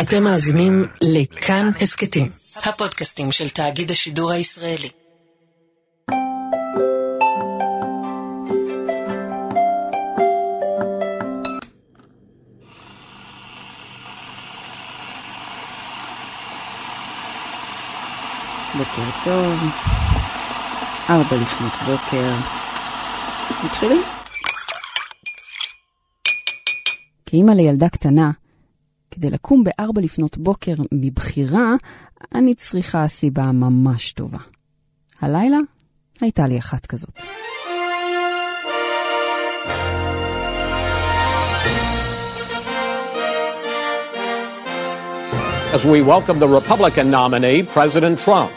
אתם מאזינים לכאן הסכתים, הפודקאסטים של תאגיד השידור הישראלי. בוקר טוב, ארבע לפנות בוקר. מתחילים? כאימא לילדה קטנה, כדי לקום בארבע לפנות בוקר מבחירה, אני צריכה סיבה ממש טובה. הלילה הייתה לי אחת כזאת. as we welcome the Republican nominee, President Trump,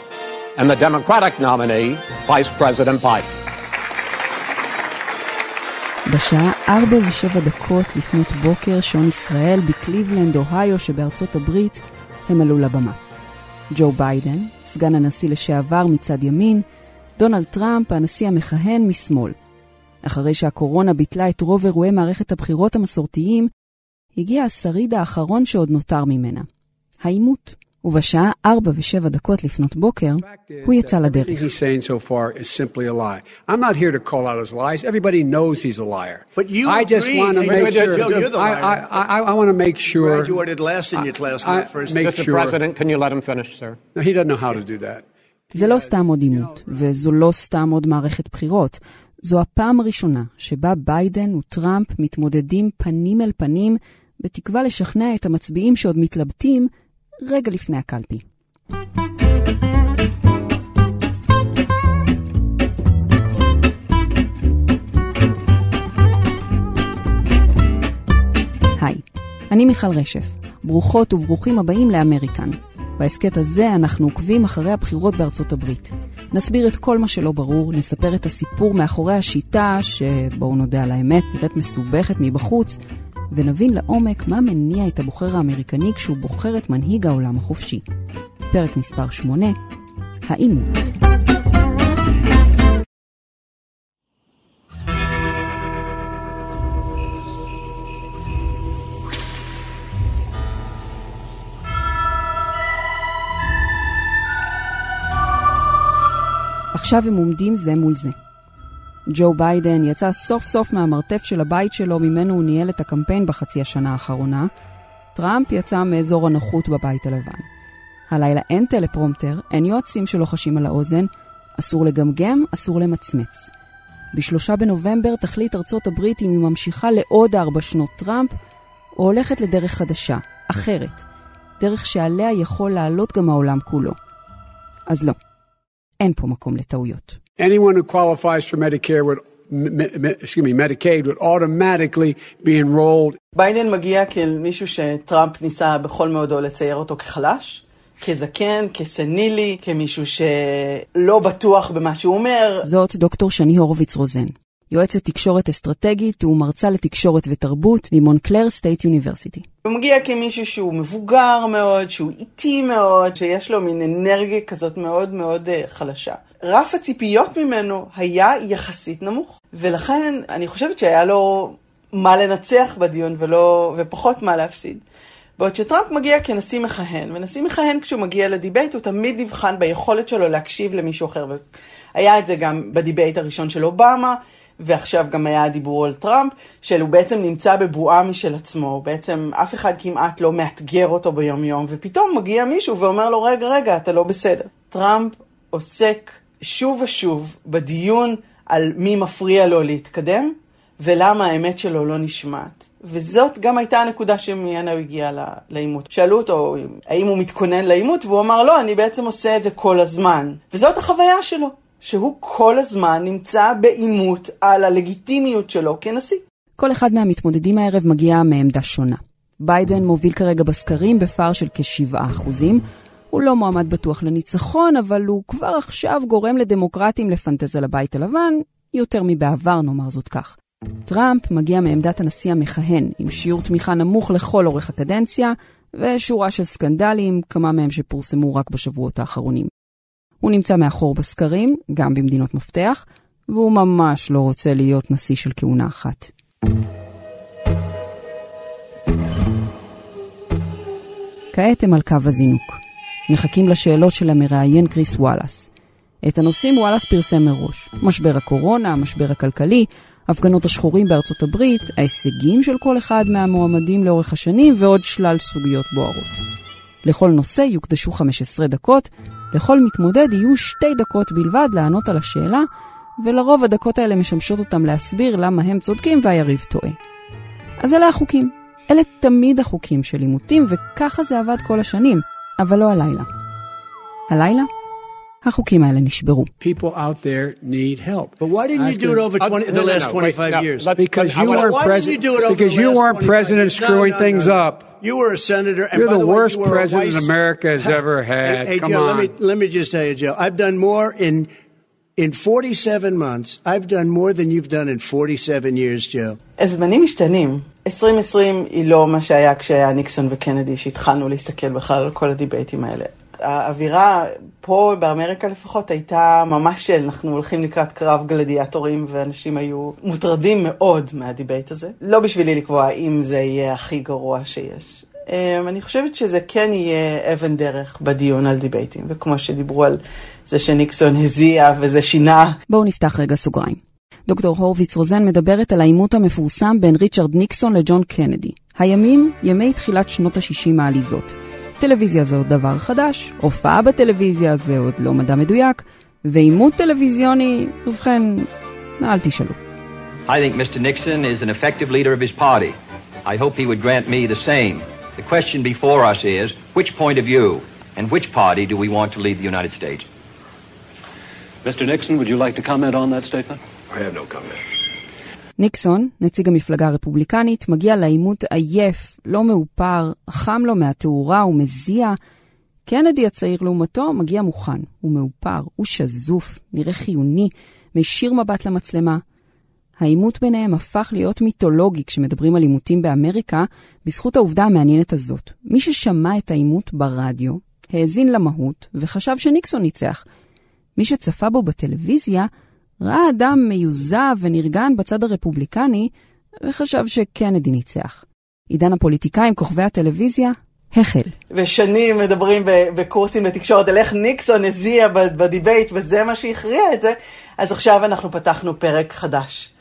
and the Democratic nominee, Vice President Biden. בשעה ארבע ושבע דקות לפנות בוקר, שעון ישראל בקליבלנד, אוהיו שבארצות הברית, הם עלו לבמה. ג'ו ביידן, סגן הנשיא לשעבר מצד ימין, דונלד טראמפ, הנשיא המכהן משמאל. אחרי שהקורונה ביטלה את רוב אירועי מערכת הבחירות המסורתיים, הגיע השריד האחרון שעוד נותר ממנה, העימות. ובשעה ארבע ושבע דקות לפנות בוקר, הוא יצא לדרך. Everything he's saying so far is simply a lie. I'm not here to call out his lies. Everybody knows he's a liar. But you I just agree. want to Wait, make wait, sure. Joe, you're the I, I, liar. I, I want to make sure. Graduated last in your class in I- that first. make Mr. sure. President, can you let him finish, sir? No, he doesn't know how to do that. זה לא סתם עוד עימות, וזו לא סתם עוד מערכת בחירות. זו הפעם הראשונה שבה ביידן וטראמפ מתמודדים פנים אל פנים, בתקווה לשכנע את המצביעים שעוד מתלבטים רגע לפני הקלפי. היי, אני מיכל רשף. ברוכות וברוכים הבאים לאמריקן. בהסכת הזה אנחנו עוקבים אחרי הבחירות בארצות הברית. נסביר את כל מה שלא ברור, נספר את הסיפור מאחורי השיטה, שבואו נודה על האמת, נראית מסובכת מבחוץ, ונבין לעומק מה מניע את הבוחר האמריקני כשהוא בוחר את מנהיג העולם החופשי. פרק מספר 8, העימות. עכשיו הם עומדים זה מול זה. ג'ו ביידן יצא סוף סוף מהמרתף של הבית שלו ממנו הוא ניהל את הקמפיין בחצי השנה האחרונה. טראמפ יצא מאזור הנוחות בבית הלבן. הלילה אין טלפרומטר, אין יועצים שלוחשים על האוזן, אסור לגמגם, אסור למצמץ. בשלושה בנובמבר תחליט ארצות הברית אם היא ממשיכה לעוד ארבע שנות טראמפ, או הולכת לדרך חדשה, אחרת. דרך שעליה יכול לעלות גם העולם כולו. אז לא, אין פה מקום לטעויות. Anyone who qualifies for Medicare would, excuse me, Medicaid would automatically be enrolled ביידן מגיע כמישהו שטראמפ ניסה בכל מאודו לצייר אותו כחלש, כזקן, כסנילי, כמישהו שלא בטוח במה שהוא אומר. זאת דוקטור שני הורוביץ רוזן, יועצת תקשורת אסטרטגית ומרצה לתקשורת ותרבות מ Montclair State University. הוא מגיע כמישהו שהוא מבוגר מאוד, שהוא איטי מאוד, שיש לו מין אנרגיה כזאת מאוד מאוד אה, חלשה. רף הציפיות ממנו היה יחסית נמוך, ולכן אני חושבת שהיה לו מה לנצח בדיון ולא, ופחות מה להפסיד. בעוד שטראמפ מגיע כנשיא מכהן, ונשיא מכהן כשהוא מגיע ל debate הוא תמיד נבחן ביכולת שלו להקשיב למישהו אחר. היה את זה גם ב debate הראשון של אובמה, ועכשיו גם היה הדיבור על טראמפ, שהוא בעצם נמצא בבועה משל עצמו, בעצם אף אחד כמעט לא מאתגר אותו ביום יום, ופתאום מגיע מישהו ואומר לו, רגע, רגע, אתה לא בסדר. טראמפ עוסק שוב ושוב בדיון על מי מפריע לו להתקדם, ולמה האמת שלו לא נשמעת. וזאת גם הייתה הנקודה שממנה הוא הגיע לעימות. שאלו אותו האם הוא מתכונן לעימות, והוא אמר, לא, אני בעצם עושה את זה כל הזמן. וזאת החוויה שלו, שהוא כל הזמן נמצא בעימות על הלגיטימיות שלו כנשיא. כל אחד מהמתמודדים הערב מגיע מעמדה שונה. ביידן מוביל כרגע בסקרים בפער של כ-7%. הוא לא מועמד בטוח לניצחון, אבל הוא כבר עכשיו גורם לדמוקרטים לפנטז על הבית הלבן, יותר מבעבר נאמר זאת כך. טראמפ מגיע מעמדת הנשיא המכהן, עם שיעור תמיכה נמוך לכל אורך הקדנציה, ושורה של סקנדלים, כמה מהם שפורסמו רק בשבועות האחרונים. הוא נמצא מאחור בסקרים, גם במדינות מפתח, והוא ממש לא רוצה להיות נשיא של כהונה אחת. וכעת הם על קו הזינוק. מחכים לשאלות של המראיין קריס וואלאס. את הנושאים וואלאס פרסם מראש. משבר הקורונה, המשבר הכלכלי, הפגנות השחורים בארצות הברית, ההישגים של כל אחד מהמועמדים לאורך השנים ועוד שלל סוגיות בוערות. לכל נושא יוקדשו 15 דקות, לכל מתמודד יהיו שתי דקות בלבד לענות על השאלה, ולרוב הדקות האלה משמשות אותם להסביר למה הם צודקים והיריב טועה. אז אלה החוקים. אלה תמיד החוקים של עימותים, וככה זה עבד כל השנים, אבל לא הלילה. הלילה החוקים האלה נשברו. People out there need help. But why didn't you do it over 20, the last 25 years? Because I you wanna- weren't why didn't president. you do it over Because the you last weren't 25 president years? No, screwing no, no, things no. up. You were a senator. And You're by the way, worst you were a president vice- America has ever had. Hey, hey, Come Joe, on. Let me, let me just tell you, Joe. I've done more in in 47 months. I've done more than you've done in 47 years, Joe. הזמנים משתנים. 2020 היא לא מה שהיה כשהיה ניקסון וקנדי, שהתחלנו להסתכל בכלל על כל הדיבייטים האלה. האווירה פה באמריקה לפחות הייתה ממש של אנחנו הולכים לקראת קרב גלדיאטורים ואנשים היו מוטרדים מאוד מהדיבייט הזה. לא בשבילי לקבוע אם זה יהיה הכי גרוע שיש. אמ, אני חושבת שזה כן יהיה אבן דרך בדיון על דיבייטים, וכמו שדיברו על זה שניקסון הזיע וזה שינה בואו נפתח רגע סוגריים. דוקטור הורוביץ רוזן מדברת על העימות המפורסם בין ריצ'רד ניקסון לג'ון קנדי. הימים, ימי תחילת שנות ה-60 העליזות. טלוויזיה זה עוד דבר חדש, הופעה בטלוויזיה זה עוד לא מדע מדויק, ועימות טלוויזיוני, ובכן, אל תשאלו. I think Mr. Nixon is an effective leader of his party. I hope he would grant me the same. The question before us is which point of view and which party do we want to lead the United States? Mr. Nixon, would you like to comment on that statement? I have no comment. ניקסון, נציג המפלגה הרפובליקנית, מגיע לעימות עייף, לא מאופר, חם לו מהתאורה ומזיע. קנדי הצעיר לעומתו מגיע מוכן, הוא מאופר, הוא שזוף, נראה חיוני, מישיר מבט למצלמה. העימות ביניהם הפך להיות מיתולוגי כשמדברים על עימותים באמריקה, בזכות העובדה המעניינת הזאת. מי ששמע את העימות ברדיו, האזין למהות וחשב שניקסון ניצח. מי שצפה בו בטלוויזיה, ראה אדם מיוזע ונרגן בצד הרפובליקני, וחשב שקנדי ניצח. עידן הפוליטיקאים כוכבי הטלוויזיה החל. ושנים מדברים בקורסים לתקשורת על איך ניקסון הזיע בדיבייט וזה מה שהכריע את זה, אז עכשיו אנחנו פתחנו פרק חדש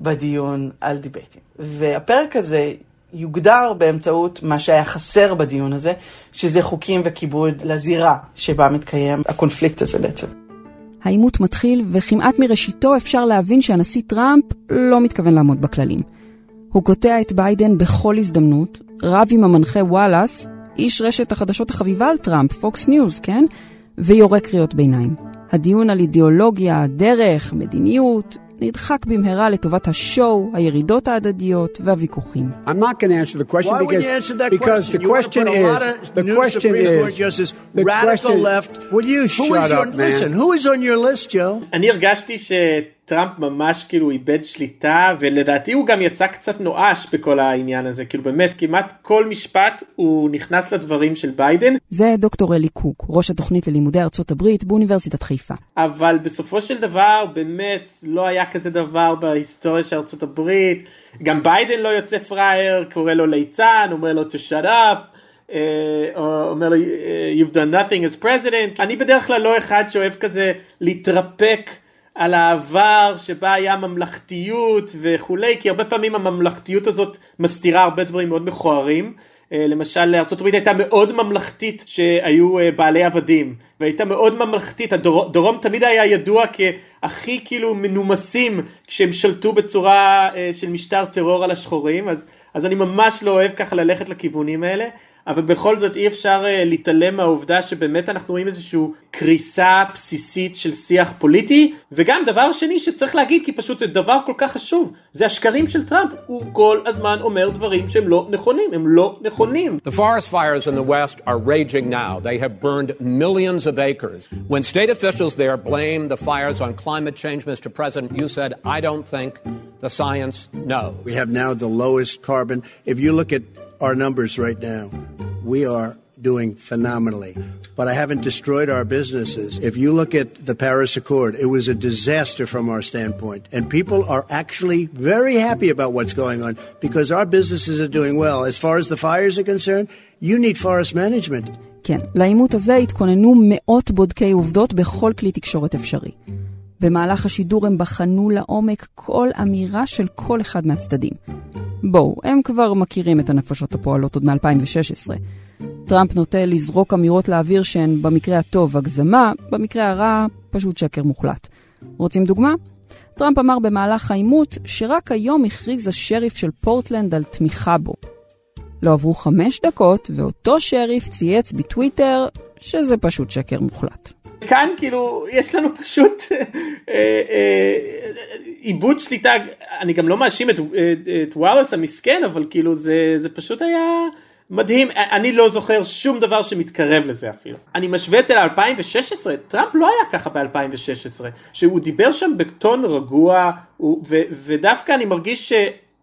בדיון על דיבייטים. והפרק הזה יוגדר באמצעות מה שהיה חסר בדיון הזה, שזה חוקים וכיבוד לזירה שבה מתקיים הקונפליקט הזה בעצם. העימות מתחיל, וכמעט מראשיתו אפשר להבין שהנשיא טראמפ לא מתכוון לעמוד בכללים. הוא קוטע את ביידן בכל הזדמנות, רב עם המנחה וואלאס, איש רשת החדשות החביבה על טראמפ, פוקס ניוז, כן? ויורה קריאות ביניים. הדיון על אידיאולוגיה, דרך, מדיניות, נדחק במהרה לטובת השואו, הירידות ההדדיות והוויכוחים. I'm not going to answer the question Why would because, you answer that because question? the You wanna question put a lot is of the new question Supreme Court is justice, the radical question, left. Will you Who shut is your, up, man? Listen, who is on your list, Joe? אני הרגשתי שטראמפ ממש כאילו איבד שליטה ולדעתי הוא גם יצא קצת נואש בכל העניין הזה. כאילו באמת כמעט כל משפט הוא נכנס לדברים של ביידן. זה דוקטור אלי קוק, ראש התוכנית ללימודי ארצות הברית באוניברסיטת חיפה. אבל בסופו של דבר באמת לא היה כזה דבר בהיסטוריה של ארצות הברית. גם ביידן לא יוצא פראייר קורא לו ליצן אומר לו to shut up. אה, או אומר לו you've done nothing as president. אני בדרך כלל לא אחד שאוהב כזה להתרפק על העבר שבה היה ממלכתיות וכולי כי הרבה פעמים הממלכתיות הזאת מסתירה הרבה דברים מאוד מכוערים. אה, למשל ארה"ב הייתה מאוד ממלכתית שהיו אה, בעלי עבדים והייתה מאוד ממלכתית. הדרום דרום תמיד היה ידוע כהכי כאילו מנומסים כשהם שלטו בצורה אה, של משטר טרור על השחורים אז, אז אני ממש לא אוהב ככה ללכת לכיוונים האלה אבל בכל זאת אי אפשר uh, להתעלם מהעובדה שבאמת אנחנו רואים איזושהי קריסה בסיסית של שיח פוליטי וגם דבר שני שצריך להגיד כי פשוט זה דבר כל כך חשוב זה השקרים של טראמפ הוא כל הזמן אומר דברים שהם לא נכונים הם לא נכונים. The forest fires in the West are raging now. They have burned millions of acres. When state officials there blame the fires on climate change, Mr. President, you said, I don't think the science knows. We have now the lowest carbon. If you look at our numbers right now, we are doing phenomenally. But I haven't destroyed our businesses. If you look at the Paris Accord, it was a disaster from our standpoint. And people are actually very happy about what's going on because our businesses are doing well. As far as the fires are concerned, You need forest management. כן, לעימות הזה התכוננו מאות בודקי עובדות בכל כלי תקשורת אפשרי. במהלך השידור הם בחנו לעומק כל אמירה של כל אחד מהצדדים. בואו, הם כבר מכירים את הנפשות הפועלות עוד מ-2016. טראמפ נוטה לזרוק אמירות לאוויר שהן במקרה הטוב הגזמה, במקרה הרע פשוט שקר מוחלט. רוצים דוגמה? טראמפ אמר במהלך העימות שרק היום הכריז השריף של פורטלנד על תמיכה בו. לא עברו חמש דקות, ואותו שריף צייץ בטוויטר שזה פשוט שקר מוחלט. כאן כאילו יש לנו פשוט עיבוד שליטה, אני גם לא מאשים את, את וואלאס המסכן, אבל כאילו זה, זה פשוט היה מדהים, אני לא זוכר שום דבר שמתקרב לזה אפילו. אני משווה את זה ל-2016, טראמפ לא היה ככה ב-2016, שהוא דיבר שם בטון רגוע, ו, ודווקא אני מרגיש ש...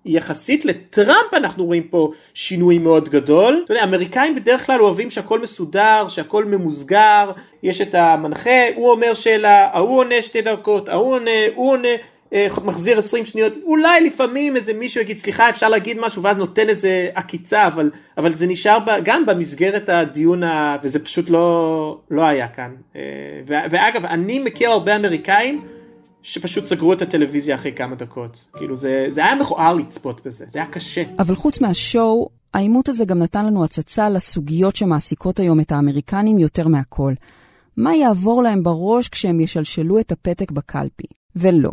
יחסית לטראמפ אנחנו רואים פה שינוי מאוד גדול. אתה יודע, אמריקאים בדרך כלל אוהבים שהכל מסודר, שהכל ממוסגר, יש את המנחה, הוא אומר שאלה, ההוא עונה שתי דקות, ההוא עונה, הוא עונה, אה, מחזיר 20 שניות, אולי לפעמים איזה מישהו יגיד סליחה אפשר להגיד משהו ואז נותן איזה עקיצה, אבל, אבל זה נשאר ב, גם במסגרת הדיון, ה, וזה פשוט לא, לא היה כאן. אה, ואגב, אני מכיר הרבה אמריקאים, שפשוט סגרו את הטלוויזיה אחרי כמה דקות. כאילו זה, זה היה מכוער לצפות בזה, זה היה קשה. אבל חוץ מהשואו, העימות הזה גם נתן לנו הצצה לסוגיות שמעסיקות היום את האמריקנים יותר מהכל. מה יעבור להם בראש כשהם ישלשלו את הפתק בקלפי? ולא,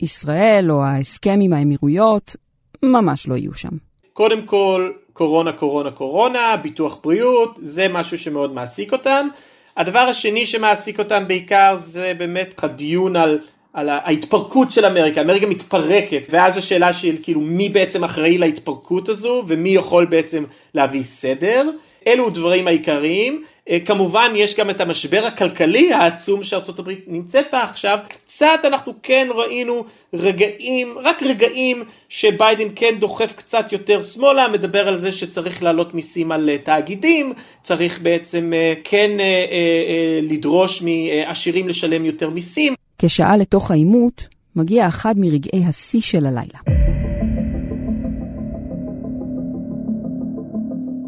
ישראל או ההסכם עם האמירויות ממש לא יהיו שם. קודם כל, קורונה, קורונה, קורונה, ביטוח בריאות, זה משהו שמאוד מעסיק אותם. הדבר השני שמעסיק אותם בעיקר זה באמת הדיון על על ההתפרקות של אמריקה, אמריקה מתפרקת, ואז השאלה של כאילו מי בעצם אחראי להתפרקות הזו ומי יכול בעצם להביא סדר, אלו הדברים העיקריים. אה, כמובן יש גם את המשבר הכלכלי העצום שארצות הברית נמצאת בה עכשיו, קצת אנחנו כן ראינו רגעים, רק רגעים שביידן כן דוחף קצת יותר שמאלה, מדבר על זה שצריך להעלות מיסים על אה, תאגידים, צריך בעצם אה, כן לדרוש מעשירים לשלם יותר מיסים. כשעה לתוך העימות, מגיע אחד מרגעי השיא של הלילה.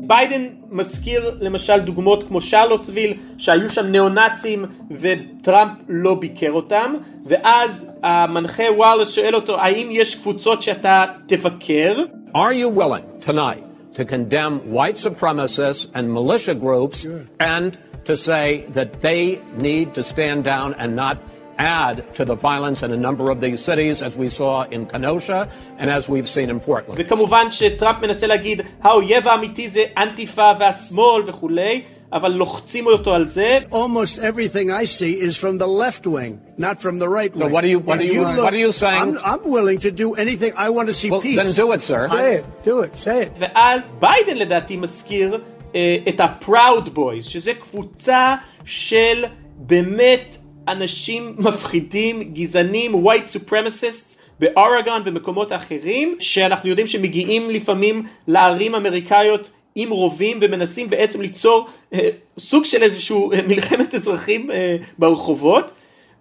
ביידן מזכיר למשל דוגמאות כמו שרלוטסוויל, שהיו שם ניאו-נאצים וטראמפ לא ביקר אותם, ואז המנחה וואלס שואל אותו, האם יש קבוצות שאתה תבקר? Are you willing tonight to condemn white supremacists and militia groups sure. and to say that they need to stand down and not add to the violence in a number of these cities, as we saw in Kenosha and as we've seen in Portland. וכמובן שטראמפ מנסה להגיד, האויב האמיתי זה אנטיפה והשמאל וכולי. אבל לוחצים אותו על זה. Almost everything I see is from the left wing, not from the right wing. So what are you, what are you, you look, what are you saying? I'm, I'm willing to do anything. I want to see well, peace. Then do it, sir. Say it, do it, say it. ואז ביידן לדעתי מזכיר uh, את ה-Proud Boys, שזה קבוצה של באמת אנשים מפחידים, גזענים, white supremacists באורגון ומקומות אחרים, שאנחנו יודעים שמגיעים לפעמים לערים אמריקאיות עם רובים ומנסים בעצם ליצור אה, סוג של איזשהו אה, מלחמת אזרחים אה, ברחובות,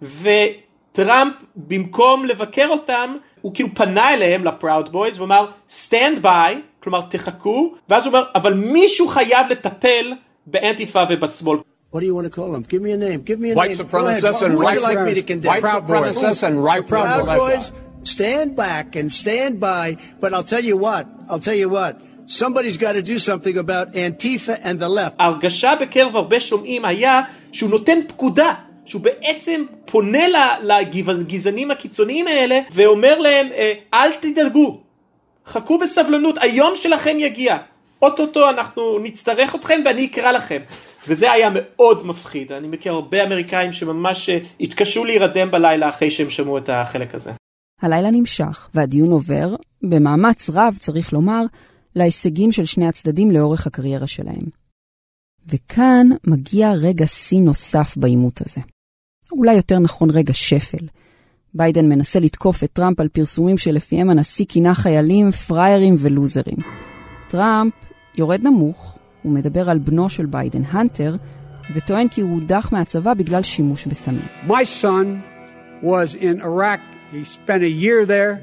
וטראמפ במקום לבקר אותם, הוא כאילו פנה אליהם לפראוד בויז ואמר stand by, כלומר תחכו, ואז הוא אומר אבל מישהו חייב לטפל באנטיפה ובשמאל. What do you want to call them? Give me a name. Give me a white name. Supremacists and white like me to condemn? White supremacists and right proud boys. Stand back and stand by. But I'll tell you what. I'll tell you what. Somebody's got to do something about Antifa and the left. ההרגשה בקרב הרבה שומעים היה שהוא נותן פקודה. שהוא בעצם פונה לגזענים הקיצוניים האלה ואומר להם אל תדאגו, חכו בסבלנות, היום שלכם יגיע, אוטוטו אנחנו נצטרך אתכם ואני אקרא לכם. וזה היה מאוד מפחיד. אני מכיר הרבה אמריקאים שממש אה, התקשו להירדם בלילה אחרי שהם שמעו את החלק הזה. הלילה נמשך, והדיון עובר, במאמץ רב, צריך לומר, להישגים של שני הצדדים לאורך הקריירה שלהם. וכאן מגיע רגע שיא נוסף בעימות הזה. אולי יותר נכון רגע שפל. ביידן מנסה לתקוף את טראמפ על פרסומים שלפיהם הנשיא כינה חיילים פריירים ולוזרים. טראמפ יורד נמוך, הוא מדבר על בנו של ביידן, הנטר, וטוען כי הוא הודח מהצבא בגלל שימוש בסמים. My son was in Iraq. He spent a year there.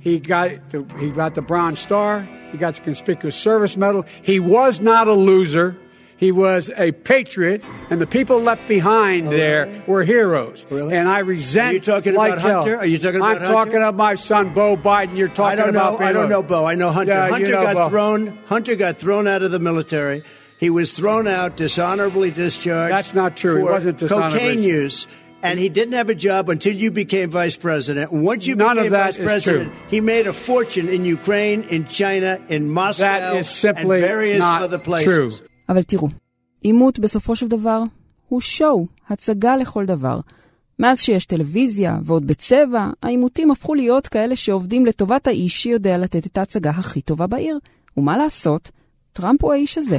He got the, he got the Bronze Star. He got the Conspicuous Service Medal. He was not a loser. He was a patriot, and the people left behind oh, there were heroes. Really? And I resent. Are you talking like about hell. Hunter? Are you talking about I'm Hunter? talking about my son, Bo Biden. You're talking I don't know. about. I don't know Bo. I know Hunter. Yeah, you Hunter know got Bo. thrown. Hunter got thrown out of the military. He was thrown out, dishonorably discharged. That's not true. He For wasn't dishonorably. cocaine use. And he didn't have a job until you became vice president. Once you None of became that vice president, true. he made a fortune in Ukraine, in China, in Moscow, That is simply and various not other places. true. אבל תראו, עימות בסופו של דבר הוא show, הצגה לכל דבר. מאז שיש טלוויזיה, ועוד בצבע, העימותים הפכו להיות כאלה שעובדים לטובת האיש שיודע לתת את ההצגה הכי טובה בעיר. ומה לעשות? טראמפ הוא האיש הזה.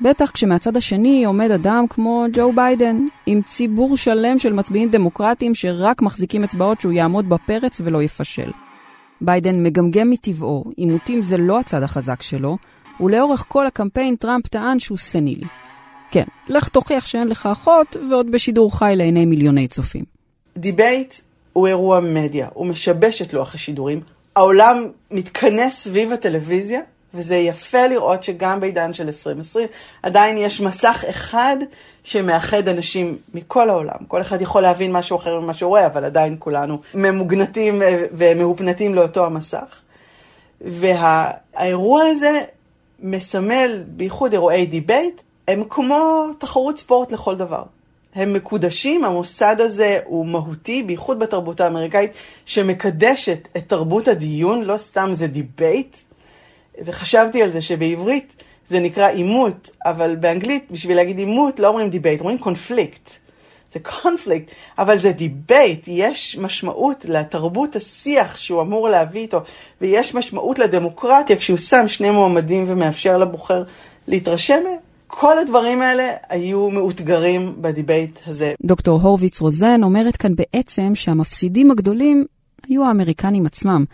בטח כשמהצד השני עומד אדם כמו ג'ו ביידן, עם ציבור שלם של מצביעים דמוקרטיים שרק מחזיקים אצבעות שהוא יעמוד בפרץ ולא יפשל. ביידן מגמגם מטבעו, עימותים זה לא הצד החזק שלו, ולאורך כל הקמפיין טראמפ טען שהוא סנילי. כן, לך תוכיח שאין לך אחות, ועוד בשידור חי לעיני מיליוני צופים. debate הוא אירוע מדיה, הוא משבש את לוח השידורים. העולם מתכנס סביב הטלוויזיה, וזה יפה לראות שגם בעידן של 2020 עדיין יש מסך אחד שמאחד אנשים מכל העולם. כל אחד יכול להבין משהו אחר ממה שהוא רואה, אבל עדיין כולנו ממוגנטים אה, ומהופנטים לאותו המסך. והאירוע הזה מסמל, בייחוד אירועי debate, הם כמו תחרות ספורט לכל דבר. הם מקודשים, המוסד הזה הוא מהותי, בייחוד בתרבות האמריקאית, שמקדשת את תרבות הדיון, לא סתם זה debate. וחשבתי על זה שבעברית זה נקרא עימות, אבל באנגלית, בשביל להגיד עימות, לא אומרים debate, אומרים conflict. זה conflict, אבל זה debate, יש משמעות לתרבות השיח שהוא אמור להביא איתו, ויש משמעות לדמוקרטיה כשהוא שם שני מועמדים ומאפשר לבוחר להתרשם מהם. כל הדברים האלה היו מאותגרים ב debate הזה. דוקטור הורוביץ רוזן אומרת כאן בעצם שהמפסידים הגדולים היו האמריקנים עצמם,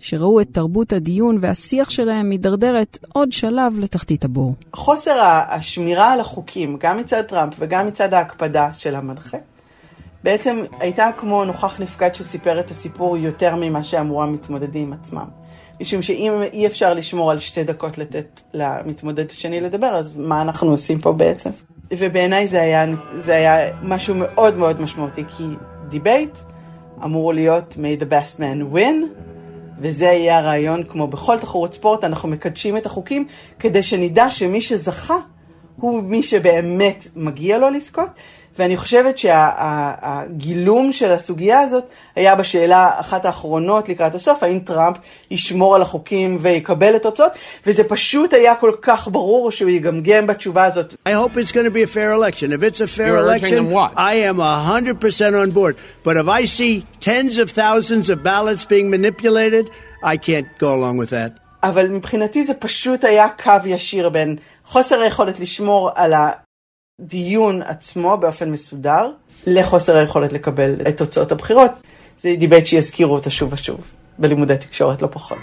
שראו את תרבות הדיון והשיח שלהם מידרדרת עוד שלב לתחתית הבור. חוסר השמירה על החוקים, גם מצד טראמפ וגם מצד ההקפדה של המנחה, בעצם הייתה כמו נוכח נפקד שסיפר את הסיפור יותר ממה שאמרו המתמודדים עצמם. משום שאם אי אפשר לשמור על שתי דקות לתת למתמודד השני לדבר, אז מה אנחנו עושים פה בעצם? ובעיניי זה זה היה משהו מאוד מאוד משמעותי, כי debate אמור להיות may the best man win, וזה יהיה הרעיון, כמו בכל תחרות ספורט, אנחנו מקדשים את החוקים כדי שנדע שמי שזכה הוא מי שבאמת מגיע לו לזכות. ואני חושבת שהגילום של הסוגיה הזאת היה בשאלה אחת האחרונות לקראת הסוף, האם טראמפ ישמור על החוקים ויקבל את התוצאות, וזה פשוט היה כל כך ברור שהוא יגמגם בתשובה הזאת. I hope it's going to be a fair election. If it's a fair You're election? I am 100% on board. But if I see tens of thousands of ballots being manipulated, I can't go along with that. אבל מבחינתי זה פשוט היה קו ישיר בין חוסר היכולת לשמור על הדיון עצמו באופן מסודר, לחוסר היכולת לקבל את תוצאות הבחירות. זה debate שיזכירו אותו שוב ושוב, בלימודי תקשורת לא פחות.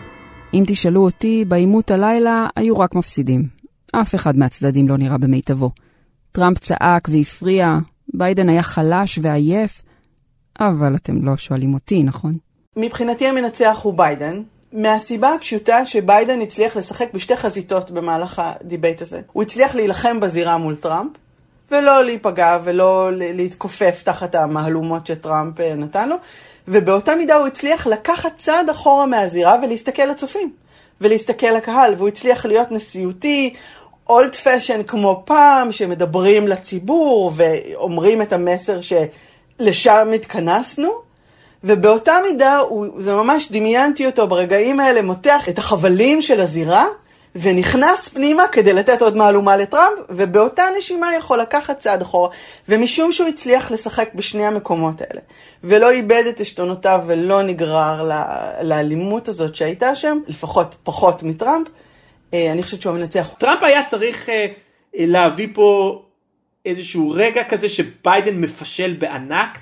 אם תשאלו אותי, בעימות הלילה היו רק מפסידים. אף אחד מהצדדים לא נראה במיטבו. טראמפ צעק והפריע, ביידן היה חלש ועייף, אבל אתם לא שואלים אותי, נכון? מבחינתי המנצח הוא ביידן, מהסיבה הפשוטה שביידן הצליח לשחק בשתי חזיתות במהלך ה debate הזה. הוא הצליח להילחם בזירה מול טראמפ, ולא להיפגע ולא להתכופף תחת המהלומות שטראמפ אה, נתן לו, ובאותה מידה הוא הצליח לקחת צעד אחורה מהזירה ולהסתכל לצופים, ולהסתכל לקהל, והוא הצליח להיות נשיאותי, אולד פשן כמו פעם, שמדברים לציבור ואומרים את המסר שלשם התכנסנו. ובאותה מידה, הוא, זה ממש דמיינתי אותו ברגעים האלה, מותח את החבלים של הזירה, ונכנס פנימה כדי לתת עוד מהלומה לטראמפ, ובאותה נשימה יכול לקחת צעד אחורה. ומשום שהוא הצליח לשחק בשני המקומות האלה, ולא איבד את עשתונותיו ולא נגרר לאלימות הזאת שהייתה שם, לפחות פחות מטראמפ, אה, אני חושבת שהוא המנצח. טראמפ היה צריך אה, להביא פה איזשהו רגע כזה שביידן מפשל בענק,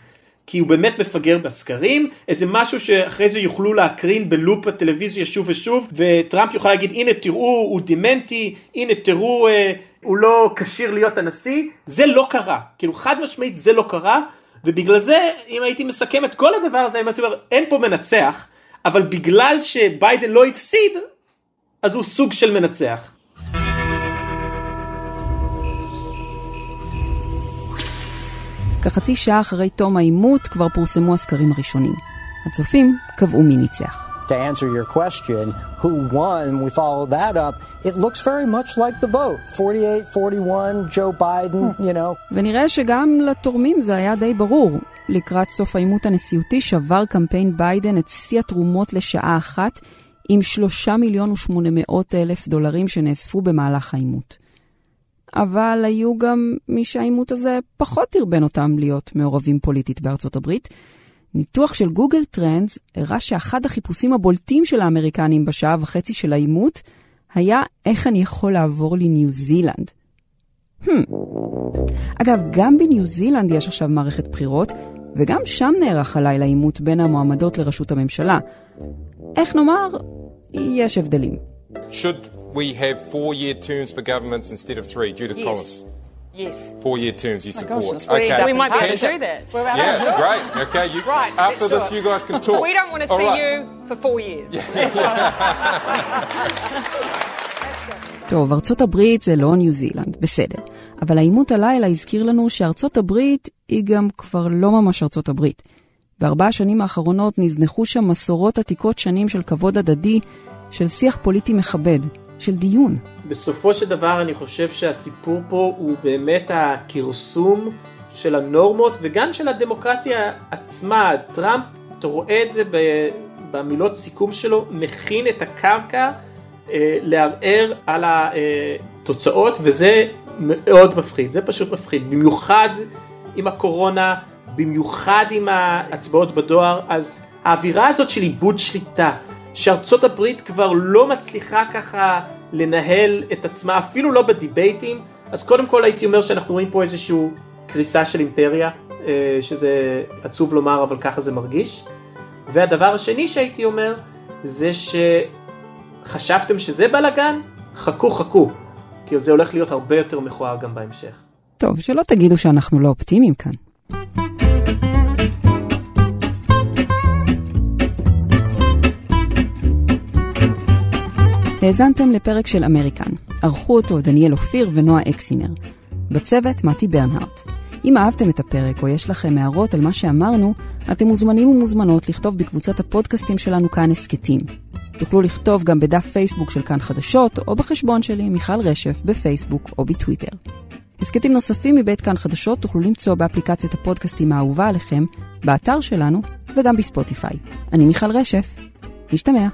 כי הוא באמת מפגר בסקרים, איזה משהו שאחרי זה יוכלו להקרין בלופ הטלוויזיה שוב ושוב, וטראמפ יוכל להגיד הנה תראו הוא דימנטי, הנה תראו אה, הוא לא כשיר להיות הנשיא, זה לא קרה, כאילו חד משמעית זה לא קרה, ובגלל זה אם הייתי מסכם את כל הדבר הזה, הייתי אומר אין פה מנצח, אבל בגלל שביידן לא הפסיד, אז הוא סוג של מנצח. כחצי שעה אחרי תום העימות כבר פורסמו הסקרים הראשונים. הצופים קבעו מי ניצח. To answer your question, who won, we follow that up, it looks very much like the vote. 48-41, Joe Biden, you know. ונראה שגם לתורמים זה היה די ברור. לקראת סוף העימות הנשיאותי שבר קמפיין ביידן את שיא התרומות לשעה אחת עם שלושה מיליון ושמונה מאות אלף דולרים שנאספו במהלך העימות. אבל היו גם מי שהעימות הזה פחות דרבן אותם להיות מעורבים פוליטית בארצות הברית. ניתוח של Google Trends הראה שאחד החיפושים הבולטים של האמריקנים בשעה וחצי של העימות היה איך אני יכול לעבור לניו זילנד. הממ. אגב, גם בניו זילנד יש עכשיו מערכת בחירות, וגם שם נערך הלילה עימות בין המועמדות לראשות הממשלה. איך נאמר, יש הבדלים. We have four-year terms for governments instead of three? Judith Yes. Collins. Yes. Four-year terms you My support. gosh, okay. We might be able to do that. Yeah, it's great. Okay, you, Right, after this, you guys can talk. We don't want to All see right. you for four years. טוב, ארצות הברית זה לא ניו זילנד, בסדר. אבל העימות הלילה הזכיר לנו שארצות הברית היא גם כבר לא ממש ארצות הברית. בארבע השנים האחרונות נזנחו שם מסורות עתיקות שנים של כבוד הדדי, של שיח פוליטי מכבד, של דיון. בסופו של דבר אני חושב שהסיפור פה הוא באמת הכרסום של הנורמות וגם של הדמוקרטיה עצמה. טראמפ, אתה רואה את זה במילות סיכום שלו, מכין את הקרקע אה, לערער על התוצאות וזה מאוד מפחיד, זה פשוט מפחיד, במיוחד עם הקורונה, במיוחד עם ההצבעות בדואר, אז האווירה הזאת של איבוד שליטה, שארצות הברית כבר לא מצליחה ככה לנהל את עצמה, אפילו לא בדיבייטים, אז קודם כל הייתי אומר שאנחנו רואים פה איזושהי קריסה של אימפריה, אה, שזה עצוב לומר אבל ככה זה מרגיש. והדבר השני שהייתי אומר, זה שחשבתם שזה בלאגן? חכו חכו, כי זה הולך להיות הרבה יותר מכוער גם בהמשך. טוב, שלא תגידו שאנחנו לא אופטימיים כאן. האזנתם לפרק של אמריקן. ערכו אותו דניאל אופיר ונועה אקסינר. בצוות, מתי ברנהארט. אם אהבתם את הפרק או יש לכם הערות על מה שאמרנו, אתם מוזמנים ומוזמנות לכתוב בקבוצת הפודקאסטים שלנו כאן הסכתים. תוכלו לכתוב גם בדף פייסבוק של כאן חדשות, או בחשבון שלי, מיכל רשף, בפייסבוק או בטוויטר. הסכתים נוספים מבית כאן חדשות תוכלו למצוא באפליקציית הפודקאסטים האהובה עליכם, באתר שלנו וגם בספוטיפיי. אני מיכל רשף. נשתמע.